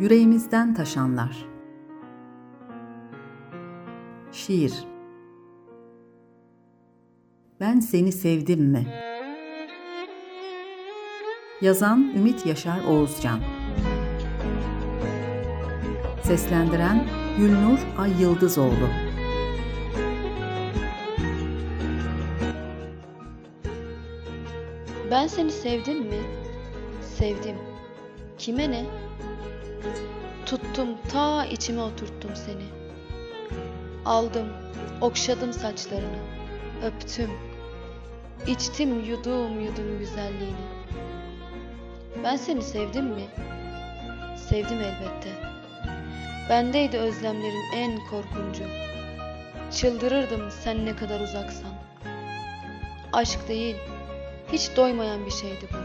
Yüreğimizden taşanlar. Şiir Ben seni sevdim mi? Yazan Ümit Yaşar Oğuzcan Seslendiren Gülnur Ay Yıldızoğlu Ben seni sevdim mi? Sevdim. Kime ne? Tuttum ta içime oturttum seni. Aldım, okşadım saçlarını, öptüm. İçtim yudum yudum güzelliğini. Ben seni sevdim mi? Sevdim elbette. Bendeydi özlemlerin en korkuncu. Çıldırırdım sen ne kadar uzaksan. Aşk değil, hiç doymayan bir şeydi bu.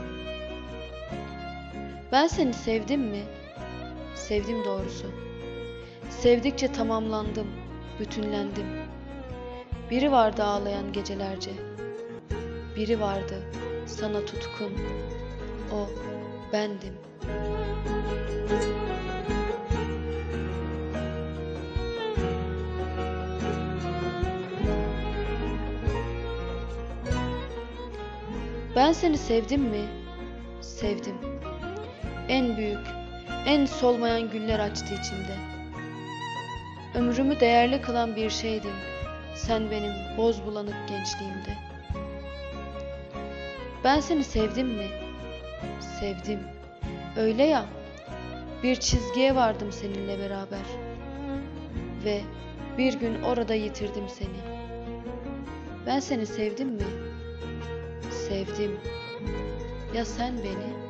Ben seni sevdim mi? Sevdim doğrusu. Sevdikçe tamamlandım, bütünlendim. Biri vardı ağlayan gecelerce. Biri vardı sana tutkun. O bendim. Ben seni sevdim mi? Sevdim. En büyük, en solmayan güller açtı içimde. Ömrümü değerli kılan bir şeydin. Sen benim boz bulanık gençliğimde. Ben seni sevdim mi? Sevdim. Öyle ya, bir çizgiye vardım seninle beraber. Ve bir gün orada yitirdim seni. Ben seni sevdim mi? Sevdim. Ya sen beni?